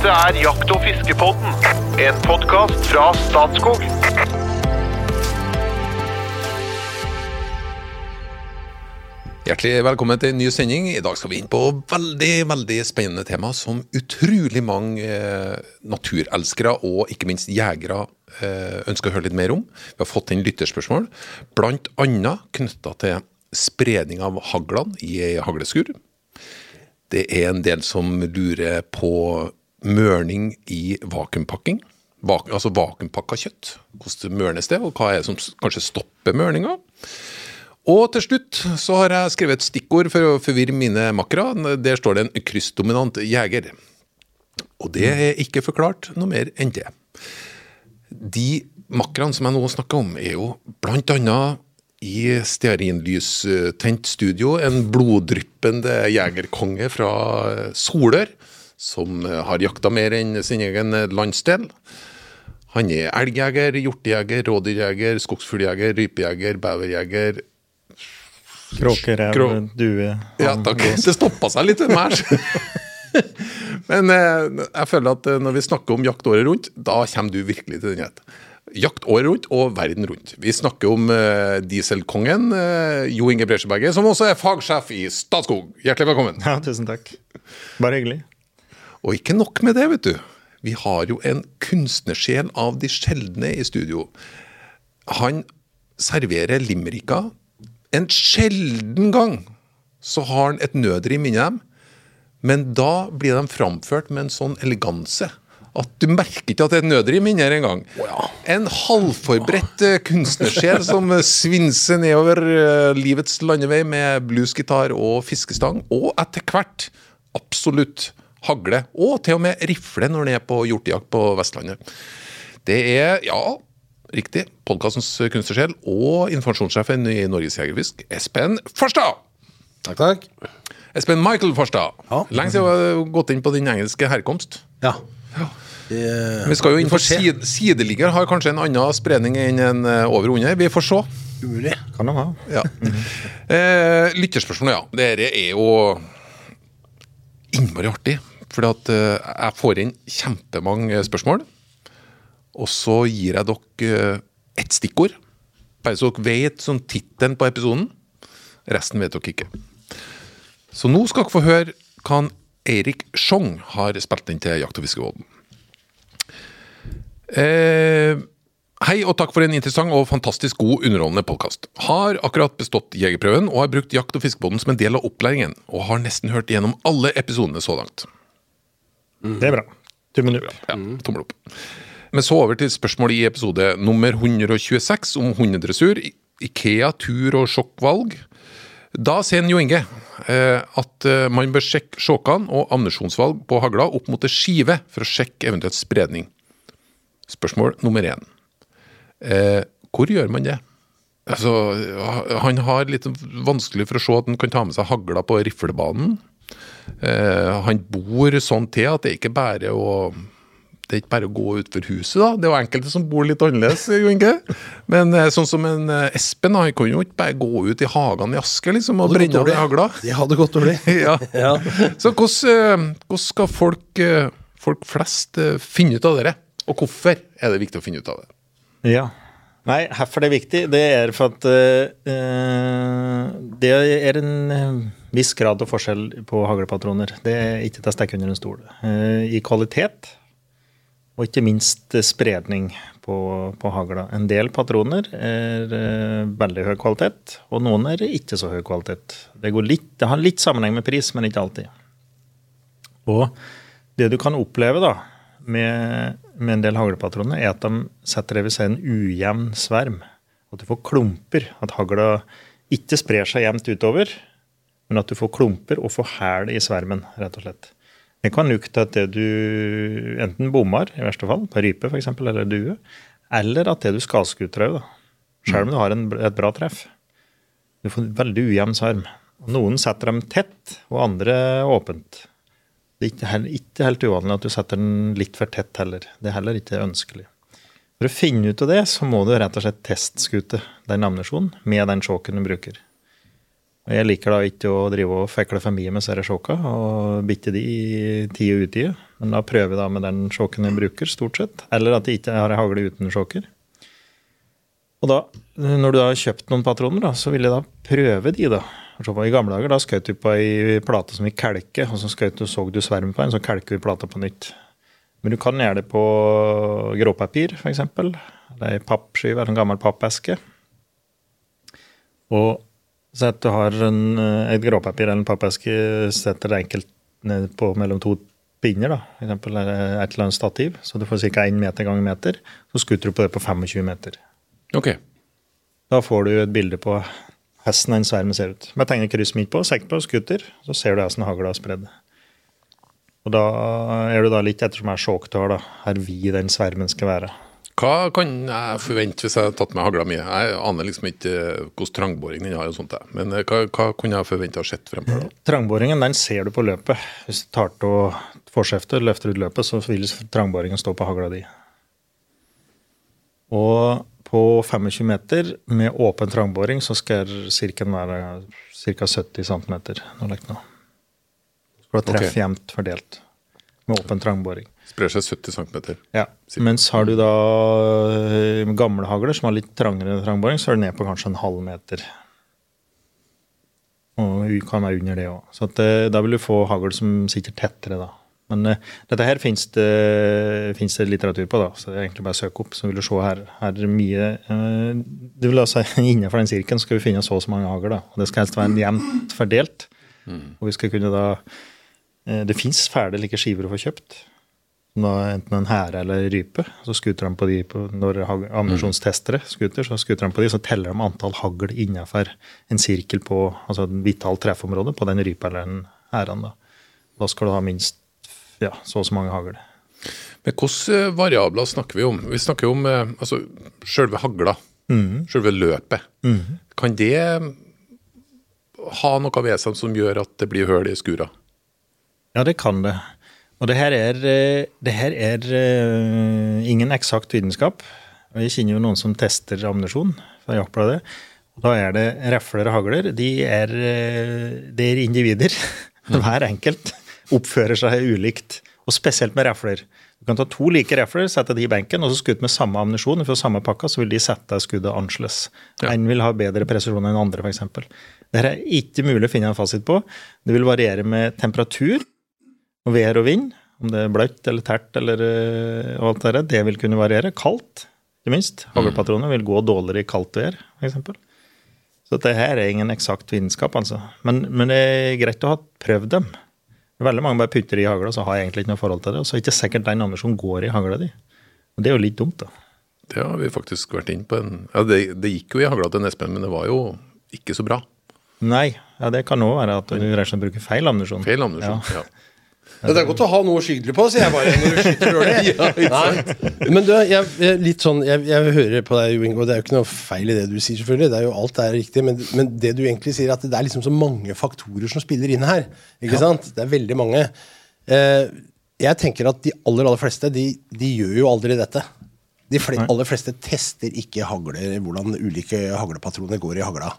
Dette er Jakt- og fiskepodden, en podkast fra Statskog. Hjertelig velkommen til en ny sending. I dag skal vi inn på veldig veldig spennende tema som utrolig mange eh, naturelskere og ikke minst jegere eh, ønsker å høre litt mer om. Vi har fått inn lytterspørsmål, bl.a. knytta til spredning av haglene i ei hagleskur. Det er en del som lurer på mørning i vakuumpakking. Vak altså vakuumpakka kjøtt. Hvordan mørnes det, og hva er det som kanskje stopper mørninga? Og til slutt så har jeg skrevet et stikkord for å forvirre mine makkere. Der står det en kryssdominant jeger. Og det er ikke forklart noe mer enn det. De makkerne som jeg nå snakker om, er jo annet i stearinlystent studio en bloddryppende jegerkonge fra Solør, som har jakta mer enn sin egen landsdel. Han er elgjeger, hjortejeger, rådyrjeger, skogsfugljeger, rypejeger, beverjeger, Kråkerev, Krå- due Ja, takk. Det stoppa seg litt ved meg. Men eh, jeg føler at eh, når vi snakker om jakt året rundt, da kommer du virkelig til den heten. Jakt året rundt og verden rundt. Vi snakker om eh, dieselkongen eh, Jo Inge Bresjeberget, som også er fagsjef i Statskog. Hjertelig velkommen. Ja, tusen takk. Bare hyggelig. Og ikke nok med det, vet du. Vi har jo en kunstnersjel av de sjeldne i studio. Han serverer limericker. En sjelden gang så har han et nødrim inni dem, men da blir de framført med en sånn eleganse at du merker ikke at det er et nødrim inni her engang. En halvforberedt eh, kunstnersjel som eh, svinser nedover eh, livets landevei med bluesgitar og fiskestang, og etter hvert absolutt hagle, og til og med rifle når han er på hjortejakt på Vestlandet. Det er, ja, riktig, podkastens kunstnersjel og informasjonssjefen i Norges Jegerfisk, Espen Farstad. Takk, takk. Espen Michael Farstad. Ja. Lenge siden vi har gått inn på din engelske herkomst. Ja. Det, Vi skal jo inn for sideligger, har kanskje en annen spredning enn en eh, over og under. Vi får se. Umulig. Kan de ha. Ja. Eh, lytterspørsmål, ja. Dette er jo innmari artig. For at eh, jeg får inn kjempemange spørsmål. Og så gir jeg dere eh, ett stikkord. Bare så dere vet sånn tittelen på episoden. Resten vet dere ikke. Så nå skal dere få høre hva Eirik Schjong har spilt inn til Jakt- og fiskevåden. Eh, hei og takk for en interessant og fantastisk god underholdende podkast. Har akkurat bestått jegerprøven og har brukt jakt- og fiskebåten som en del av opplæringen. Og har nesten hørt gjennom alle episodene så langt. Det er bra. Tommel opp. Ja, tommel opp. Men så over til spørsmålet i episode nummer 126 om hundedressur, Ikea, tur og sjokkvalg. Da sier Jo Inge eh, at eh, man bør sjekke sjokkene og ammunisjonsvalg på hagla opp mot ei skive for å sjekke eventuelt spredning. Spørsmål nummer én. Eh, hvor gjør man det? Altså, han har litt vanskelig for å se at han kan ta med seg hagla på riflebanen. Eh, han bor sånn til at det er ikke bare å det er ikke bare å gå utfor huset, da. Det er jo enkelte som bor litt annerledes, Jo ikke? Men eh, sånn som en eh, Espen, han kan jo ikke bare gå ut i hagene i Asker liksom, og brenne av hagla. Det hadde gått dårlig. Ja. Ja. Så hvordan, eh, hvordan skal folk, eh, folk flest eh, finne ut av dette? Og hvorfor er det viktig å finne ut av det? Ja. Nei, hvorfor det er viktig, det er for at øh, det er en eh, viss grad av forskjell på haglepatroner. Det er ikke til å stikke under en stol. Eh, I kvalitet, og ikke minst spredning på, på hagla. En del patroner er eh, veldig høy kvalitet, og noen er ikke så høy kvalitet. Det, litt, det har litt sammenheng med pris, men ikke alltid. Og det du kan oppleve da, med, med en del haglepatroner, er at de setter det ved seg en ujevn sverm. At du får klumper. At hagla ikke sprer seg jevnt utover, men at du får klumper og får hæl i svermen, rett og slett. Det kan lukte at det du enten bommer, i verste fall, på rype f.eks., eller due, eller at det du skadeskuter òg, sjøl om du har en, et bra treff. Du får veldig ujevn sverm. Noen setter dem tett, og andre åpent. Det er ikke, ikke helt uvanlig at du setter den litt for tett heller. Det er heller ikke ønskelig. For å finne ut av det, så må du rett og slett testskute den ammunisjonen med den sjåken du bruker. Jeg liker da ikke å drive og fekle for mye med disse sjåka og bitte de i tid og utide. Men da prøver jeg da med den sjåken jeg bruker, stort sett. Eller at jeg ikke har ei hagle uten sjåker. Og da, når du da har kjøpt noen patroner, da, så vil jeg da prøve de, da. I gamle dager da skjøt du på ei plate som vi kelker, og så skjøt du, så du sverm på en, så kelker vi plata på nytt. Men du kan gjøre det på gråpapir, f.eks. Eller ei pappskive eller en gammel pappeske. Og så at du har en, eh, et gråpapir eller en pappeske, setter det enkelt ned på mellom to pinner, da, eksempel, et eller annet stativ, så du får ca. 1 meter ganger meter. Så skutter du på det på 25 meter. Ok. Da får du et bilde på hesten en sverm ser ut. Med tegner kryss midt på, sekk på, skutter, så ser du hesten hagla spredd. Og da er du da litt etter som er sjåktår, da, her vid den svermen skal være. Hva kan jeg forvente hvis jeg har tatt med hagla mi? Jeg aner liksom ikke eh, hvordan trangboring den har, og sånt, men eh, hva, hva kunne jeg forvente å ha sett fremover? da? Trangboringen den ser du på løpet. Hvis du tar av forskjeftet, løfter ut løpet, så vil trangboringen stå på hagla di. Og på 25 meter med åpen trangboring så skal sirkelen være ca. 70 cm. Nå skal du treffe Ok. jevnt fordelt med åpen trangboring. Sprer seg 70 cm. Ja. Mens har du da eh, gamle hagler som har litt trangere trangboring, så er det ned på kanskje en halv meter. Og kan være under det òg. Så at, eh, da vil du få hagl som sitter tettere, da. Men uh, dette her fins det, det litteratur på, da, så det er egentlig bare å søke opp. Så vil du se her, her er mye uh, Du vil altså Innenfor den sirkelen skal vi finne så og så mange hagl. og Det skal helst være jevnt fordelt. Og vi skal kunne da uh, Det fins ferdige like skiver å få kjøpt. Da enten en hære eller rype. Så skuter de på de på, når ammunisjonstestere skuter, så skuter de på de, så teller de antall hagl innenfor en sirkel på altså et vitalt treffområde på den rypa eller den hæren. Da. da skal du ha minst ja, så og så mange hagl. Men hvilke eh, variabler snakker vi om? Vi snakker om eh, altså, selve hagla. Selve løpet. Kan det ha noe ved seg som gjør at det blir hull i skura? Ja, det kan det. Og det her er, eh, det her er uh, ingen eksakt vitenskap. Og Jeg kjenner jo noen som tester ammunisjon fra jaktbladet. Og da er det refler og hagler. De er, eh, det er individer. Hver enkelt oppfører seg ulikt. Og spesielt med refler. Du kan ta to like refler, sette de i benken, og så skutt med samme ammunisjon fra samme pakka, så vil de sette skuddet annerledes. Ja. En vil ha bedre presisjon enn andre, f.eks. Dette er ikke mulig å finne en fasit på. Det vil variere med temperatur og vær og vind. Om det er bløtt eller tært eller øh, og alt det der. Det vil kunne variere. Kaldt, ikke minst. Haglpatroner vil gå dårligere i kaldt vær, f.eks. Så dette her er ingen eksakt vitenskap, altså. Men, men det er greit å ha prøvd dem. Veldig mange bare putter i hagla, så har jeg egentlig ikke noe forhold til det. Og så er det ikke sikkert den ammunisjonen går i hagla di. Og det er jo litt dumt, da. Det har vi faktisk vært inn på en Ja, det, det gikk jo i hagla til Nespen, men det var jo ikke så bra. Nei, ja, det kan òg være at du rett og slett bruker feil ammunisjon. Feil ammunisjon. Ja. Ja. Ja, det er godt å ha noe å skyte på, sier jeg bare. når du skyter dårlig. Men du, jeg, jeg, litt sånn, jeg, jeg hører på deg, Wingo. Det er jo ikke noe feil i det du sier, selvfølgelig. Det er jo Alt er riktig. Men, men det du egentlig sier, er at det er liksom så mange faktorer som spiller inn her. Ikke sant? Det er veldig mange. Eh, jeg tenker at de aller, aller fleste, de, de gjør jo aldri dette. De fle aller fleste tester ikke hagler, hvordan ulike haglepatroner går i hagla.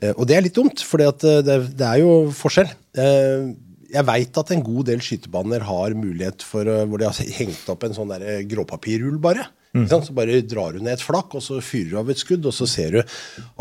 Eh, og det er litt dumt, for det, det, det er jo forskjell. Eh, jeg veit at en god del skytebaner har mulighet for eh, hvor de har hengt opp en sånn der eh, gråpapirrull, bare. Mm. Så bare drar du ned et flak, og så fyrer du av et skudd, og så ser du.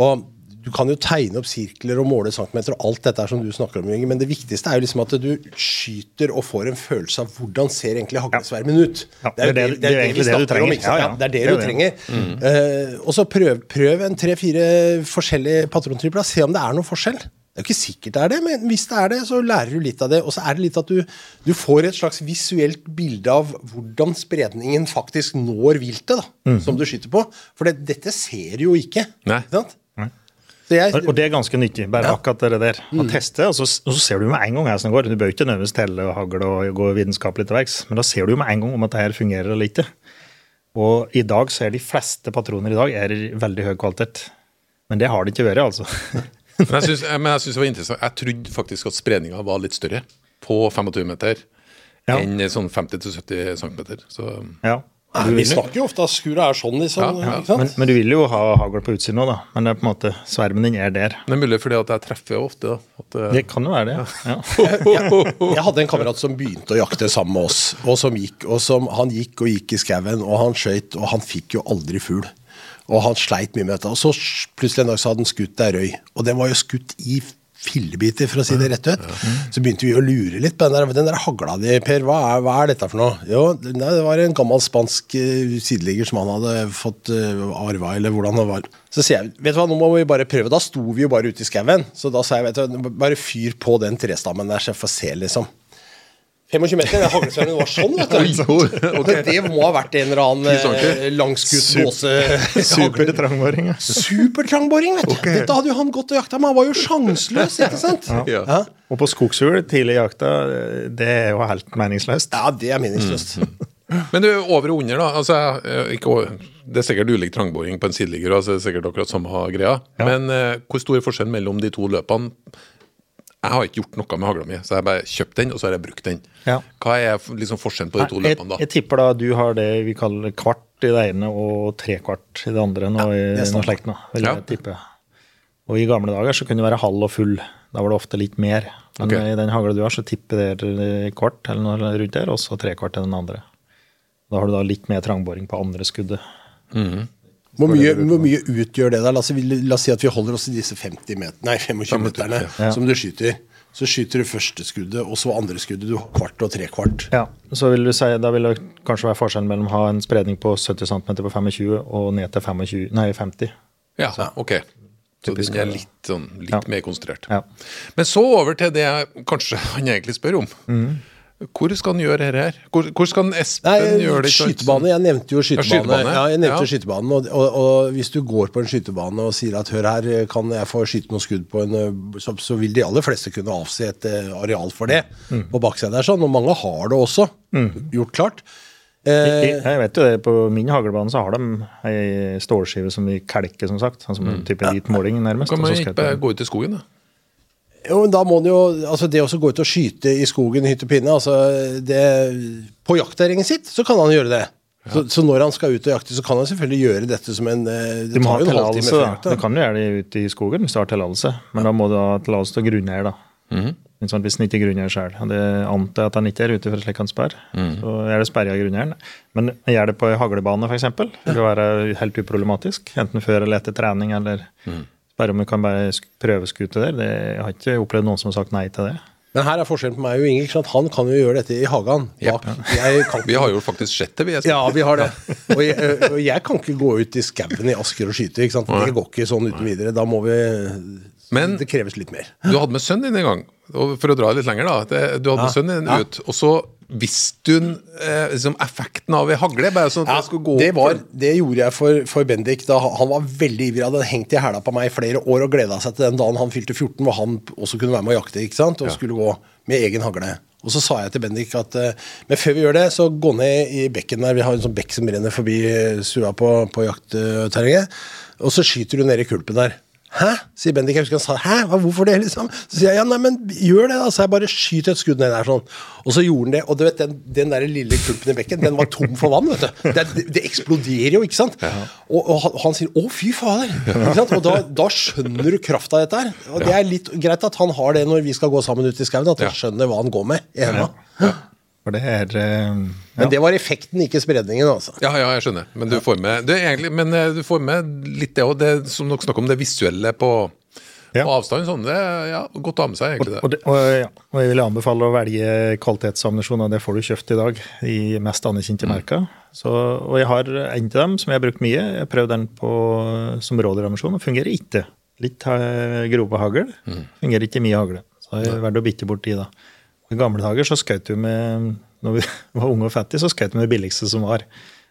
Og du kan jo tegne opp sirkler og måle centimeter og alt dette er som du snakker om, men det viktigste er jo liksom at du skyter og får en følelse av hvordan ser egentlig haglesvermen ut. Ja, det er det- det er vi det du snakker om? Ja, ja. Det er det du trenger. Uh, og så prøv, prøv en tre-fire forskjellige patrontyper. Se om det er noe forskjell. Det er jo ikke sikkert det er det, men hvis det er det, så lærer du litt av det. Og så er det litt at du, du får et slags visuelt bilde av hvordan spredningen faktisk når viltet da, som du skyter på. For det, dette ser du jo ikke. Nei. Ikke jeg, Og det er ganske nyttig. bare Ja. akkurat det der. Å teste, og så, og så ser du med en gang hvordan det går. Du bør ikke nødvendigvis telle og hagle og gå vitenskapelig til verks, men da ser du med en gang om at det her fungerer eller ikke. Og i dag så er de fleste patroner i dag er i veldig høy kvalitet. Men det har det ikke vært, altså. Men jeg syns synes det var interessant. Jeg trodde faktisk at spredninga var litt større på 25 meter Ja. enn sånn 50-70 cm. Så ja. Vi snakker jo ofte at skuret er sånn, liksom. Ja, ja. Ikke sant? Men, men du vil jo ha hagl på utsiden òg, da. Men det er på en måte, svermen din er der. Det er mulig fordi at jeg treffer jo ofte. Da. At, eh, Det kan jo være det. Ja. Jeg hadde en kamerat som begynte å jakte sammen med oss. Og som gikk, og som, Han gikk og gikk i skauen, og han skøyt, og han fikk jo aldri fugl. Og han sleit mye med dette. Og så plutselig en dag så hadde han skutt ei røy. Og den var jo skutt i fillebiter, for å si det rett ut. Så begynte vi å lure litt på den der, den der hagla di, Per. Hva er, hva er dette for noe? Jo, nei, det var en gammel spansk uh, sideligger som han hadde fått uh, arva, eller hvordan det var. Så sier jeg vet du hva, nå må vi bare prøve. Da sto vi jo bare ute i skauen. Så da sa jeg vet du, bare fyr på den trestammen der, så jeg får se, liksom. 25 meter, den haglesvennen var sånn, vet du. okay. Det må ha vært en eller annen eh, langskutt båse... Super trangboring. Ja. Supertrangboring, vet du. Dette hadde jo han gått og jakta med. Han var jo sjanseløs, ikke sant? Ja. Ja. Og på skogshul tidlig i jakta, det er jo helt meningsløst. ja, det er meningsløst. Men du, over og under, da. Altså, eh, ikke, det er sikkert ulik trangboring på en sideligger. Altså, det er sikkert akkurat samme greia. Men uh, hvor stor er forskjellen mellom de to løpene? Jeg har ikke gjort noe med hagla mi, så jeg har bare kjøpt den, og så har jeg brukt den. Ja. Hva er liksom forskjellen på de to Nei, løpene, da? jeg tipper da du har det vi kaller kvart i det ene og trekvart i det andre. Nå, ja, det noe slikt nå, vil Ja. jeg tippe. Og i gamle dager så kunne det være halv og full. Da var det ofte litt mer. Men okay. i den hagla du har, så tipper det kvart eller noe rundt der, og så trekvart til den andre. Da har du da litt mer trangboring på andre skuddet. Hvor mye, hvor mye utgjør det? der? La oss, si- la oss si at vi holder oss i disse 50 meter, nei, 25 meterne Ja. som du skyter. Så skyter du første skuddet, og så andre skuddet. Du har kvart og trekvart. Ja, så vil du si, Da vil det kanskje være forskjellen mellom å ha en spredning på 70 cm på 25 og ned til 25, nei, 50. Ja, ok. Så den er litt, sånn, litt Ja. mer konsentrert. Ja. Men så over til det jeg kanskje han egentlig spør om. Mm. Hvor skal han gjøre dette her? Hvor, hvor skal Espen Nei, gjøre det? skytebane. Jeg nevnte jo skytebane. skytebane. Ja, jeg nevnte Ja. skytebanen. Og, og, og hvis du går på en skytebane og sier at hør her, kan jeg få skyte noen skudd på en så, så vil de aller fleste kunne avse et areal for det Mm. på baksida der. sånn, Og mange har det også. Gjort klart. Eh, Jeg, jeg vet jo det, På min haglbane så har de ei stålskive som de kalker, som sagt. Sånn mm. en type ja. måling, nærmest. Kan man ikke bare gå ut i skogen, da? Jo, men da må det jo altså Det å gå ut og skyte i skogen, hytt og pinne altså det, På jaktterrenget sitt så kan han gjøre det. Så, så når han skal ut og jakte, så kan han selvfølgelig gjøre dette som en eh, Det Du må ha tar jo en halvtime tillatelse. før da. Du kan jo gjøre det ute i skogen hvis du har tillatelse, men da må du ha tillatelse til å grunneie. da. Mhm. sånn sant, Hvis han ikke grunneier sjøl. Det antar jeg at han ikke er ute for slik han spør. Mhm. Så er det sperra av grunneieren. Men gjør det på ei haglebane, f.eks., vil det være helt uproblematisk. Enten før eller etter trening, eller Mhm. Bare om vi kan bare sk- prøveskute der. Det, jeg har ikke opplevd noen som har sagt nei til det. Men her er forskjellen på meg og Inger. ikke? Han kan jo gjøre dette i hagen. Kan Vi har jo faktisk sett det, vi. Espen. Ja, vi har det. Og jeg, og jeg kan ikke gå ut i skauen i Asker og skyte. ikke sant? Det går ikke sånn uten videre. Da må vi Men- Det kreves litt mer. Du hadde med sønnen din en gang, for å dra litt lenger, da. Du hadde med sønnen din ut, og så visste hun eh, liksom effekten av ei hagle? Bare sånn at Ja, det skulle gå det, var, det gjorde jeg for, for Bendik. da Han var veldig ivrig. Han hadde hengt i hæla på meg i flere år og gleda seg til den dagen han fylte 14, hvor han også kunne være med å jakte ikke sant? og skulle gå med egen hagle. Og så sa jeg til Bendik at eh, men før vi gjør det, så gå ned i bekken der. Vi har en sånn bekk som renner forbi eh, stua på, på jaktterrenget. Og så skyter du ned i kulpen der. Hæ? sier Bendik. Jeg husker han sa hæ, Hva, hvorfor det? liksom? Så sier jeg ja, nei, men gjør det, da. Så jeg bare skyter et skudd ned der sånn. Og så gjorde han det. Og du vet, den, den der lille kulpen i bekken, den var tom for vann. vet du. Det, det, eksploderer jo, ikke sant? Og, og han, han sier å, fy fader. Ikke sant? Og da, da skjønner du krafta i dette her. Og det er litt greit at han har det når vi skal gå sammen ut i skauen, at han Ja. skjønner hva han går med i henda. For det er ja. Men det var effekten, ikke spredningen, altså. Ja, ja, jeg skjønner. Men du får med, du, er egentlig, men eh, du får med litt det òg, som dere snakker om, det visuelle på, Ja. på avstand. Sånn, det er ja, godt å ha med seg, egentlig. Og, det. det, og, ja, og jeg vil anbefale å velge kvalitetsammunisjon, og det får du kjøpt i dag i mest anerkjente merker. Så, og jeg har en til dem som jeg har brukt mye. Jeg har prøvd den på, som rådyrammunisjon, og fungerer ikke. Litt eh, grove hagl. Fungerer ikke mye hagle. Så jeg er valgt å bytte bort de, da. I gamle dager så skjøt du med når vi var unge og fattige, så skjøt vi med det billigste som var.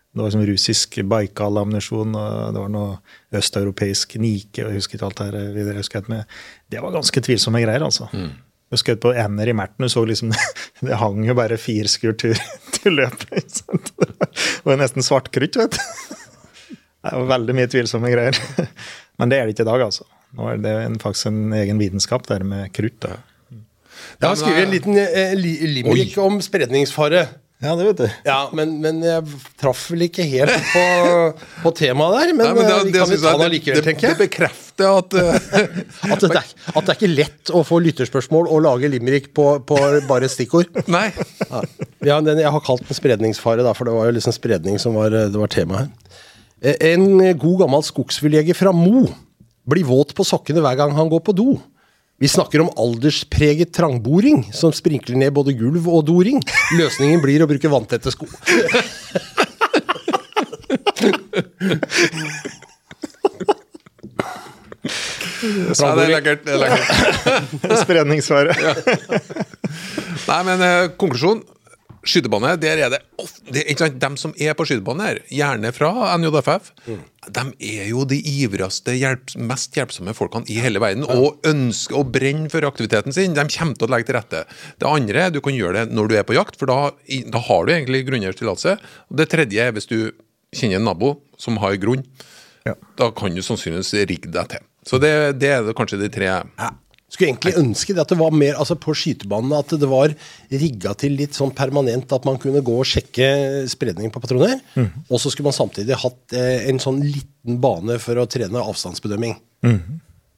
Det var som russisk Baikal-ammunisjon, og det var noe østeuropeisk Nike, og jeg husker ikke alt det her vi og skjøt med. Det var ganske tvilsomme greier, altså. Jeg skjøt på ender i Merten, du så liksom Det hang jo bare fire skur til, løpet. Og? Det var nesten svart-krutt, vet du. Det var veldig mye tvilsomme greier. Men det er det ikke i dag, altså. Nå er det faktisk en egen vitenskap der med krutt. Da. Jeg har skrevet en liten eh, li limerick om spredningsfare. Ja, det vet du. Ja, men, men jeg traff vel ikke helt på, på temaet der. Men, Nei, men det, eh, vi det, kan vi ta jeg- det likevel, det, tenker det bekrefter at uh, At det, er, at det er ikke lett å få lytterspørsmål og lage limerick på, på bare stikkord. Nei. Ja, den, Jeg har kalt den spredningsfare, da, for det var jo liksom spredning som var, det var temaet her. Eh, En god gammel skogsfugljeger fra Mo blir våt på sokkene hver gang han går på do. Vi snakker om alderspreget trangboring som sprinkler ned både gulv og doring. Løsningen blir å bruke vanntette sko. Ja, det er lekkert. Det er lekkert. Spredningsfare. Nei, men eh, konklusjon. Skytebane, der er det, of, det er Dem som er på skytebane her, gjerne fra NJFF, de er jo de ivrigste, hjelp, mest hjelpsomme folkene i hele verden. Og ønsker å brenne for aktiviteten sin. De kommer til å legge til rette. Det andre, du kan gjøre det når du er på jakt, for da, da har du egentlig grunngivers tillatelse. Og det tredje er hvis du kjenner en nabo som har grunn. Ja. Da kan du sannsynligvis rigge deg til. Så det, det er kanskje de tre Skulle egentlig ønske det at det var mer altså på skytebanene at det var rigga til litt sånn permanent at man kunne gå og sjekke spredning på patroner. Og så skulle man samtidig hatt eh, en sånn liten bane for å trene avstandsbedømming.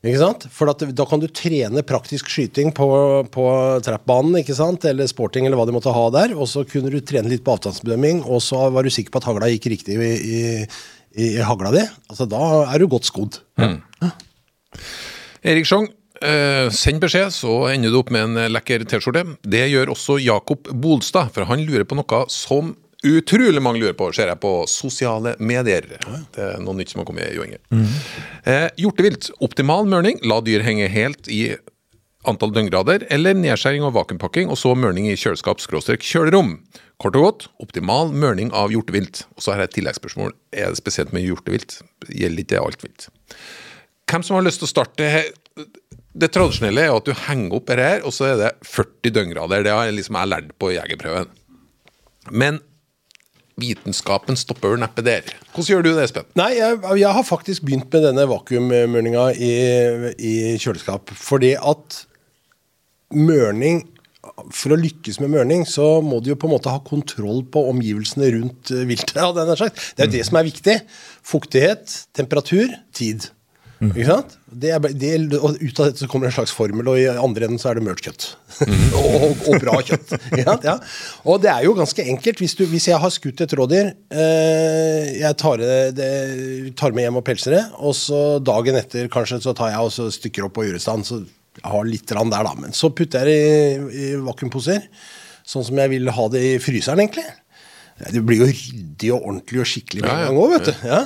Ikke sant? For at, da kan du trene praktisk skyting på, på trap-banen, ikke sant? eller sporting, eller hva de måtte ha der. Og så kunne du trene litt på avstandsbedømming, og så var du sikker på at hagla gikk riktig i, i, i, i hagla di. Altså, da er du godt skodd. Erik Sjong, eh, send beskjed, så ender du opp med en lekker T-skjorte. Det gjør også Jakob Bolstad, for han lurer på noe som utrolig mange lurer på, ser jeg på sosiale medier. Det er noe nytt som har kommet, Jo Inge. Eh, hjortevilt. Optimal mørning. La dyr henge helt i antall døgngrader, eller nedskjæring og vakuumpakking, og så mørning i kjøleskap-kjølerom. Kort og godt, optimal mørning av hjortevilt. Og så har jeg et tilleggsspørsmål. Er det spesielt med hjortevilt? Gjelder ikke det alt vilt? Hvem som har lyst til å starte? Det tradisjonelle er jo at du henger opp dette her, og så er det 40 døgngrader. Det har jeg liksom jeg lært på jegerprøven. Men vitenskapen stopper vel neppe der. Hvordan gjør du det, Espen? Nei, jeg, jeg har faktisk begynt med denne vakuummørninga i, i kjøleskap. Fordi at mørning For å lykkes med mørning, så må du jo på en måte ha kontroll på omgivelsene rundt eh, viltet. Ja, det, er det er jo det som er viktig. Fuktighet, temperatur, tid. Ikke sant? Det er, det, og ut av dette så kommer det en slags formel, og i andre enden så er det mørkt kjøtt. og, og bra kjøtt. Ja. Og det er jo ganske enkelt. Hvis, du, hvis jeg har skutt et rådyr, eh, jeg tar det, det, tar med hjem og pelser det, og så dagen etter kanskje så tar jeg og så stykker opp på jurestand, så jeg har litt der da, men så putter jeg det i, i vakuumposer, sånn som jeg vil ha det i fryseren egentlig. Det blir jo ryddig og ordentlig og skikkelig med en gang òg, vet du. Ja.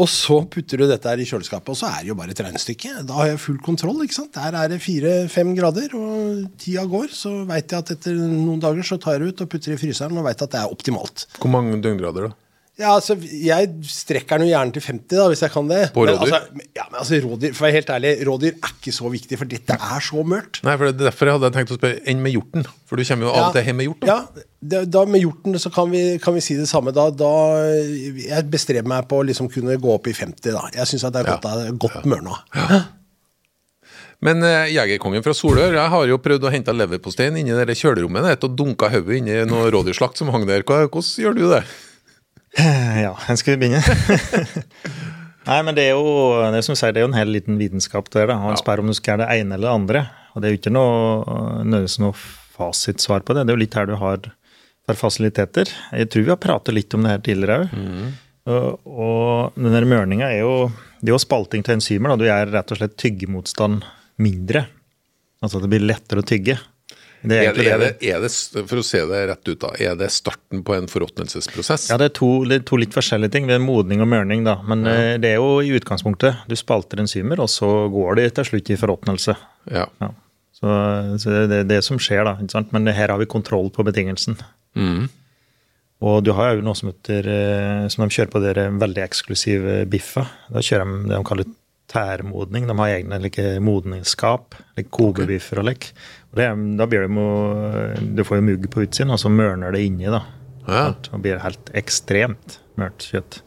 Og så putter du dette her i kjøleskapet, og så er det jo bare et regnestykke. Da har jeg full kontroll. ikke sant? Der er det fire-fem grader, og tida går. Så veit jeg at etter noen dager så tar jeg det ut og putter i fryseren og veit at det er optimalt. Hvor mange døgngrader, da? Ja, altså, Jeg strekker den jo gjerne til 50, da, hvis jeg kan det. På Men rådyr? Altså, ja, men altså, rådyr, For å være helt ærlig, rådyr er ikke så viktig, for dette er så mørkt. Nei, for det er derfor jeg hadde tenkt å spørre enn med hjorten. For du kommer jo av og til hjem med hjort. Da. Ja, da, med hjorten så kan vi, kan vi si det samme. Da, da Jeg bestreber meg på å liksom kunne gå opp i 50, da. Jeg syns det er godt, Ja. godt mørna. Men eh, jegerkongen fra Solør, jeg har jo prøvd å hente leverposteien inni det kjølerommet og dunka hodet inni noe rådyrslakt som hang der. Hvordan gjør du det? Ja, hvor skal vi begynne? Nei, men det er jo det som sier, det er jo en hel liten vitenskap der. da. Han spør om du skal gjøre det ene eller det andre. Og det er jo ikke noe, nødvendigvis noe fasitsvar på det. Det er jo litt her du har for fasiliteter. Jeg tror vi har pratet litt om det her tidligere òg. Og, og den der mørninga er jo Det er jo spalting til enzymer. da. Du gjør rett og slett tyggemotstand mindre. Altså at det blir lettere å tygge. Det Er er, det, er, det er det, for å se det rett ut, da, er det starten på en forråtnelsesprosess? Ja, det er, to, det er to litt forskjellige ting. Det er modning og mørning, da. Men eh, det er jo i utgangspunktet Du spalter enzymer, og så går det til slutt i forråtnelse. Ja. Ja. Så, så det er det, som skjer, da. Ikke sant? Men her har vi kontroll på betingelsen. Mm. Og du har jo noe som heter eh, Som de kjører på dere veldig eksklusive biffer. Da kjører de det de kaller tærmodning. De har egne like, modningsskap. Like kobebiffer og lekk. Og det, da blir det mo, Du får jo mugg på utsiden, og så mørner det inni, da. Ja. Og blir helt ekstremt mørkt kjøtt.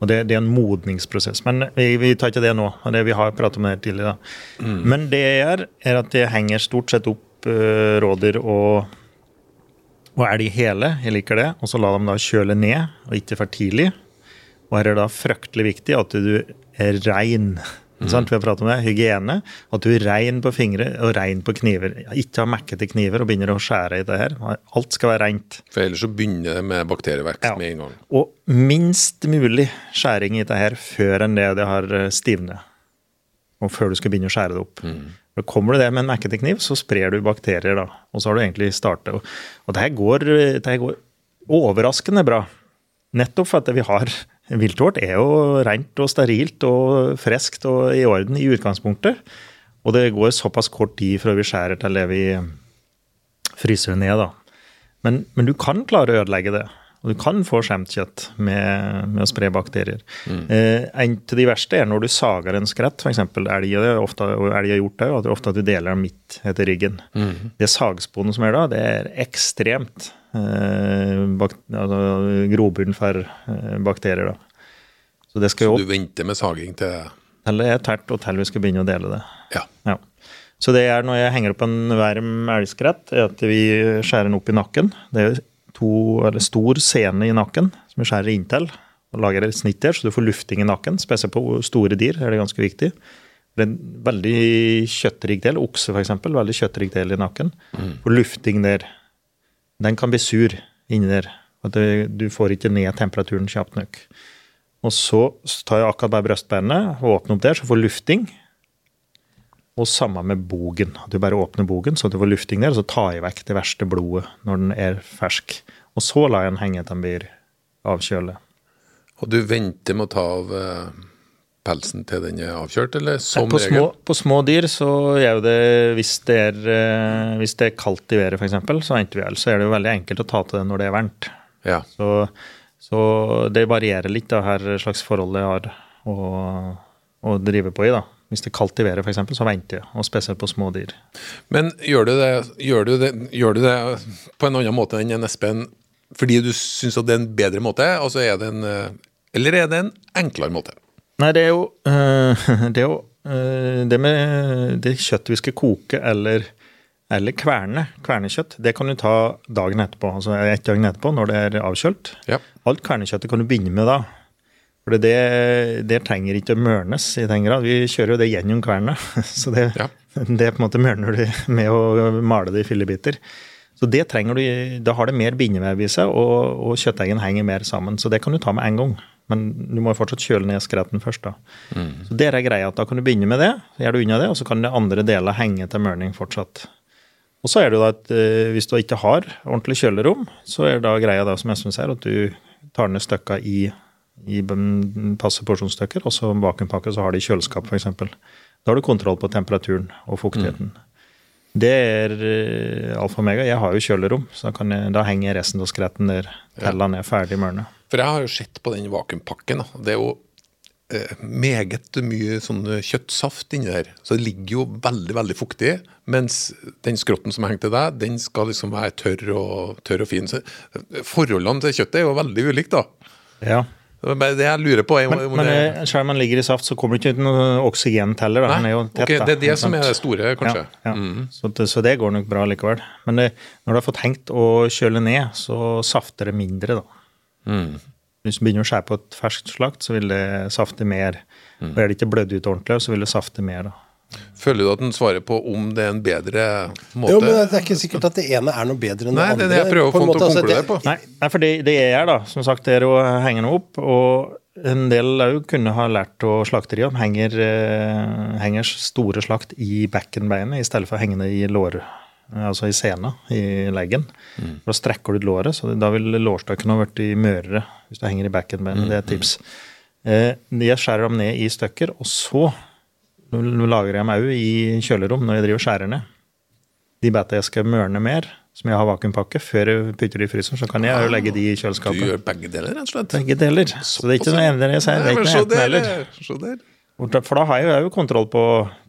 Og det, det er en modningsprosess. Men vi, vi tar ikke det nå. og det Vi har pratet om det tidligere. Da. Men det jeg gjør, er at jeg henger stort sett opp uh, rådyr og, Og elg hele, jeg liker det. Og så la dem da kjøle ned, og ikke for tidlig. Og her er det da fryktelig viktig at du er rein. Sant? Vi har pratet om det, hygiene. At du er rein på fingre og rein på kniver. Ikke ha mekkete kniver og begynner å skjære i det her. Alt skal være rent. For ellers så begynner det med bakterievekst Ja. med en gang. Og minst mulig skjæring i det her før enn det det har eh, stivnet. Og før du skal begynne å skjære det opp. For Kommer du det med en mekkete kniv, så sprer du bakterier, da. Og så har du egentlig startet. Og, det her går, det her går overraskende bra. Nettopp for at vi har Viltet er jo rent og sterilt og friskt og i orden i utgangspunktet. Og det går såpass kort tid fra vi skjærer til det vi fryser ned, da. Men, men du kan klare å ødelegge det. Og du kan få skjemt kjøtt med, med å spre bakterier. Eh, en av de verste er når du sager en skrett, f.eks. elg. Det ofte, og elg har gjort det, og det er ofte at du deler den midt etter ryggen. Det sagsporet som er da, det er ekstremt altså, grobunn for eh, bakterier. da. Så det skal jo Du venter med saging til til det er tært, og til vi skal begynne å dele det. Ja. Ja. Så det er når jeg henger opp en varm elgskrett, er at vi skjærer den opp i nakken. Det er to, eller stor sene i nakken som vi skjærer inntil. og Lager et snitt der, så du får lufting i nakken. Spesielt på store dyr er det ganske viktig. Det er en veldig kjøttrik del, okse f.eks., veldig kjøttrik del i nakken. For lufting der, den kan bli sur inni der. At du får ikke ned temperaturen kjapt nok. Og så tar jeg akkurat bare brystbeinet og åpner opp der, så får lufting. Og samme med bogen. Du bare åpner bogen så du får lufting der, og så tar jeg vekk det verste blodet når den er fersk. Og så lar jeg den henge til den blir avkjølet. Og du venter med å ta av eh, pelsen til den er avkjørt, eller som på, regel? små, på små dyr så er jo det hvis det er, eh, hvis det er kaldt i været, f.eks., så vel. Så er det jo veldig enkelt å ta til det når det er varmt. Ja. Så, så det varierer litt da, her slags forhold jeg har å, å drive på i. da. Hvis det er kaldt i været, f.eks., så venter jeg. Og spesielt på små dyr. Men gjør du, det, gjør, du det, gjør du det på en annen måte enn en Espen fordi du syns det er en bedre måte, altså er det en, eh, eller er det en enklere måte? Nei, det er jo øh, Det er jo øh, det med det kjøttet vi skal koke eller, eller kverne, kvernekjøtt, det kan du ta dagen etterpå. Altså ett døgn etterpå, når det er avkjølt. Ja. Alt kvernekjøttet kan du begynne med da. For det, det trenger ikke å mørnes i den grad. Vi kjører jo det gjennom kverna. Så det, Ja. det på en måte mørner du med å male det i fillebiter. Så det trenger du, Da har det mer bindevev i seg, og, og kjøtteggen henger mer sammen. Så det kan du ta med en gang. Men du må jo fortsatt kjøle ned skretten først. da. Så det er greia at Da kan du begynne med det, så gjør du unna det, og så kan det andre deler henge til mørning fortsatt. Og så er det jo da at eh, hvis du ikke har ordentlig kjølerom, så er det da greia da, som Espen sier, at du tar ned stykka i, i passe porsjonsstykker, og så vakuumpakke, så har de kjøleskap f.eks. Da har du kontroll på temperaturen og fuktigheten. Det er eh, alfa og omega. Jeg har jo kjølerom, så da, kan jeg, da henger resten av skretten der til den er ferdig mørna. For jeg har jo sett på den vakuumpakken. Det er jo eh, meget mye sånn kjøttsaft inni der. Så det ligger jo veldig veldig fuktig. Mens den skrotten som henger til deg, den skal liksom være tørr og, tørr og fin. Så eh, forholdene til kjøttet er jo veldig ulikt, da. Ja. Det jeg lurer på. er Men, om men det, eh, selv om den ligger i saft, så kommer det ikke ut noe oksygen er jo Nei, tett, okay, det er det som er det store, kanskje. Ja, Ja, Mm. Så, det, så det går nok bra likevel. Men det, når du har fått hengt og kjøle ned, så safter det mindre, da. Mm. Hvis du begynner å skjære på et ferskt slakt, så vil det safte mer. Mm. Og er det ikke blødd ut ordentlig, så vil det safte mer, da. Føler du at den svarer på om det er en bedre måte? Jo, men det er ikke sikkert at det ene er noe bedre enn Nei, det det er det jeg prøver å få til å altså, konkludere det- på. Nei, nei, for det, det jeg gjør, da, som sagt, det er å henge den opp. Og en del òg kunne ha lært å slakteriet henger, eh, henger store slakt i bekkenbeinet i stedet for å henge det i lår, altså i sena, i leggen. Mm. Da strekker du ut låret, så da vil lårstøkken ha blitt mørere hvis du henger i bekkenbeinet. Det er et tips. Eh, Jeg skjærer dem ned i stykker, og så lager jeg dem òg i kjølerom når jeg driver skjærer ned. De beta jeg skal mørne mer, som jeg har vakuumpakke, før jeg putter de i fryseren, så kan jeg jo legge de i kjøleskapet. Du gjør begge deler, rett og slett? Begge deler. Så det er ikke noe ene jeg sier. Det er ikke noe enten eller. For da har jeg jo kontroll på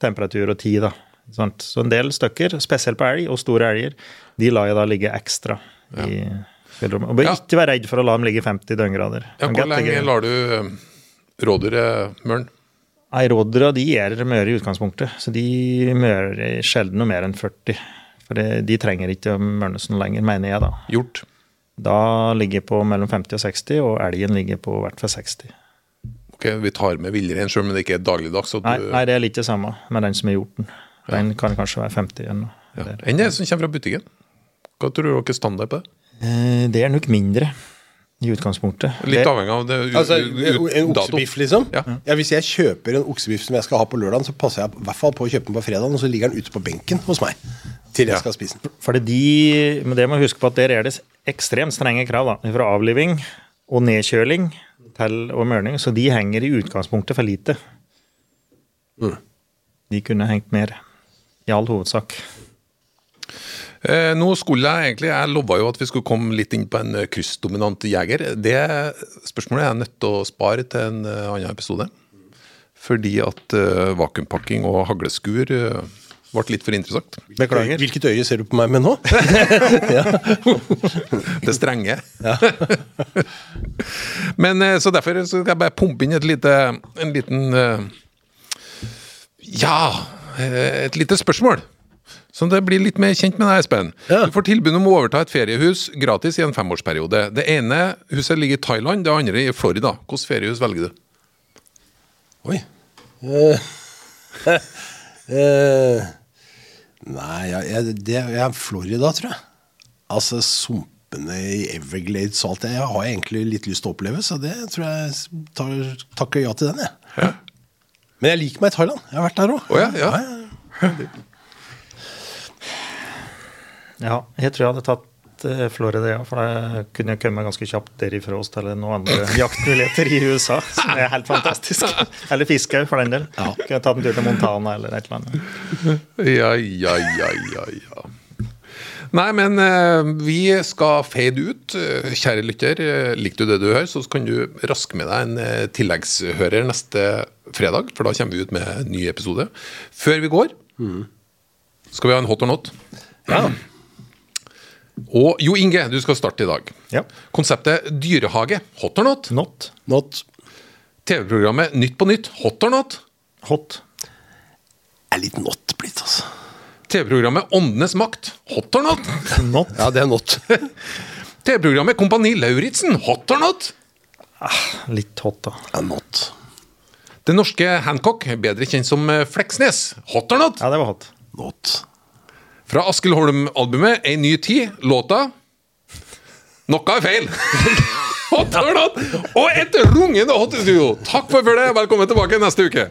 temperatur og tid, da. Sant? Så en del stykker, spesielt på elg og store elger, de lar jeg da ligge ekstra i fjellrommet. Og bør Ja. ikke være redd for å la dem ligge 50 døgngrader. Ja, hvor lenge lar du eh, rådyret mørne? Nei, rådyra de er møre i utgangspunktet, så de mører sjelden noe mer enn 40. For det, de trenger ikke mørnes noe lenger, mener jeg, da. Gjort. Da ligger jeg på mellom 50 og 60, og elgen ligger på hvert fall 60. Ok, Vi tar med villrein sjøl, men det ikke er dagligdags. Du... Nei, nei, det er litt det samme med den som har gjort den. Den kan kanskje være 50 ennå. ja. Enn det som kommer fra butikken? Hva tror du dere er standard på det? Eh, Det er nok mindre i utgangspunktet. Litt avhengig av det u- Altså, En oksebiff, liksom? Ja. Hvis jeg kjøper en oksebiff som jeg skal ha på lørdag, så passer jeg i hvert fall på å kjøpe den på fredag, og så ligger den ute på benken hos meg til jeg Ja. skal spise den. For de, men det må huske på at der er det ekstremt strenge krav. da, Fra avliving og nedkjøling til og mørning. Så de henger i utgangspunktet for lite. De kunne hengt mer. I all hovedsak. Eh, nå skulle jeg egentlig Jeg lova jo at vi skulle komme litt inn på en eh, kryssdominant jeger. Det spørsmålet er jeg nødt til å spare til en eh, annen episode. Fordi at uh, vakuumpakking og hagleskur uh, ble litt for interessant. Beklager. Hvilket øye ser du på meg med nå? Det strenge. Men uh, så derfor skal jeg bare pumpe inn et lite En liten Ja, et lite spørsmål. Så det blir litt mer kjent med deg, Espen. Ja. Du får tilbud om å overta et feriehus gratis i en femårsperiode. Det ene huset ligger i Thailand, det andre i Florida. Hvilket feriehus velger du? Oi. Uh, uh, nei, jeg, det er Florida, tror jeg. Altså sumpene i Everglades og alt det jeg har egentlig litt lyst til å oppleve, så det tror jeg tar, takker ja til den, jeg. Men jeg liker meg i Thailand. Jeg har vært der òg. Oh, ja, ja. Ja, jeg tror jeg hadde tatt eh, Florida, ja, for da kunne jeg komme ganske kjapt derifra oss til noen andre jaktmuligheter i USA, som er helt fantastisk. Eller fiske, for den del. Kunne jeg tatt en tur til Montana eller et eller annet. Ja, ja, ja, ja, ja. Nei, men eh, vi skal fade ut. Kjære lytter, eh, likte du det du hører, så kan du raske med deg en tilleggshører neste fredag, for da kommer vi ut med en ny episode. Før vi går, skal vi ha en hot or not. Ja. Og Jo Inge, du skal starte i dag. Ja. Konseptet dyrehage, hot or not? Not. Not TV-programmet Nytt på nytt, hot or not? Hot. er litt not blitt, altså. TV-programmet Åndenes makt, hot or not? Not. Ja, det er not. TV-programmet Kompani Lauritzen, hot or not? Litt hot, da. Ja, not. Det norske Hancock, bedre kjent som eh, Fleksnes, hot or not? Ja, det var hot. Not. Fra Askild Holm-albumet Ei ny tid, låta Noe er feil! hot or not? Og et rungende hot i studio! Takk for følget, velkommen tilbake neste uke!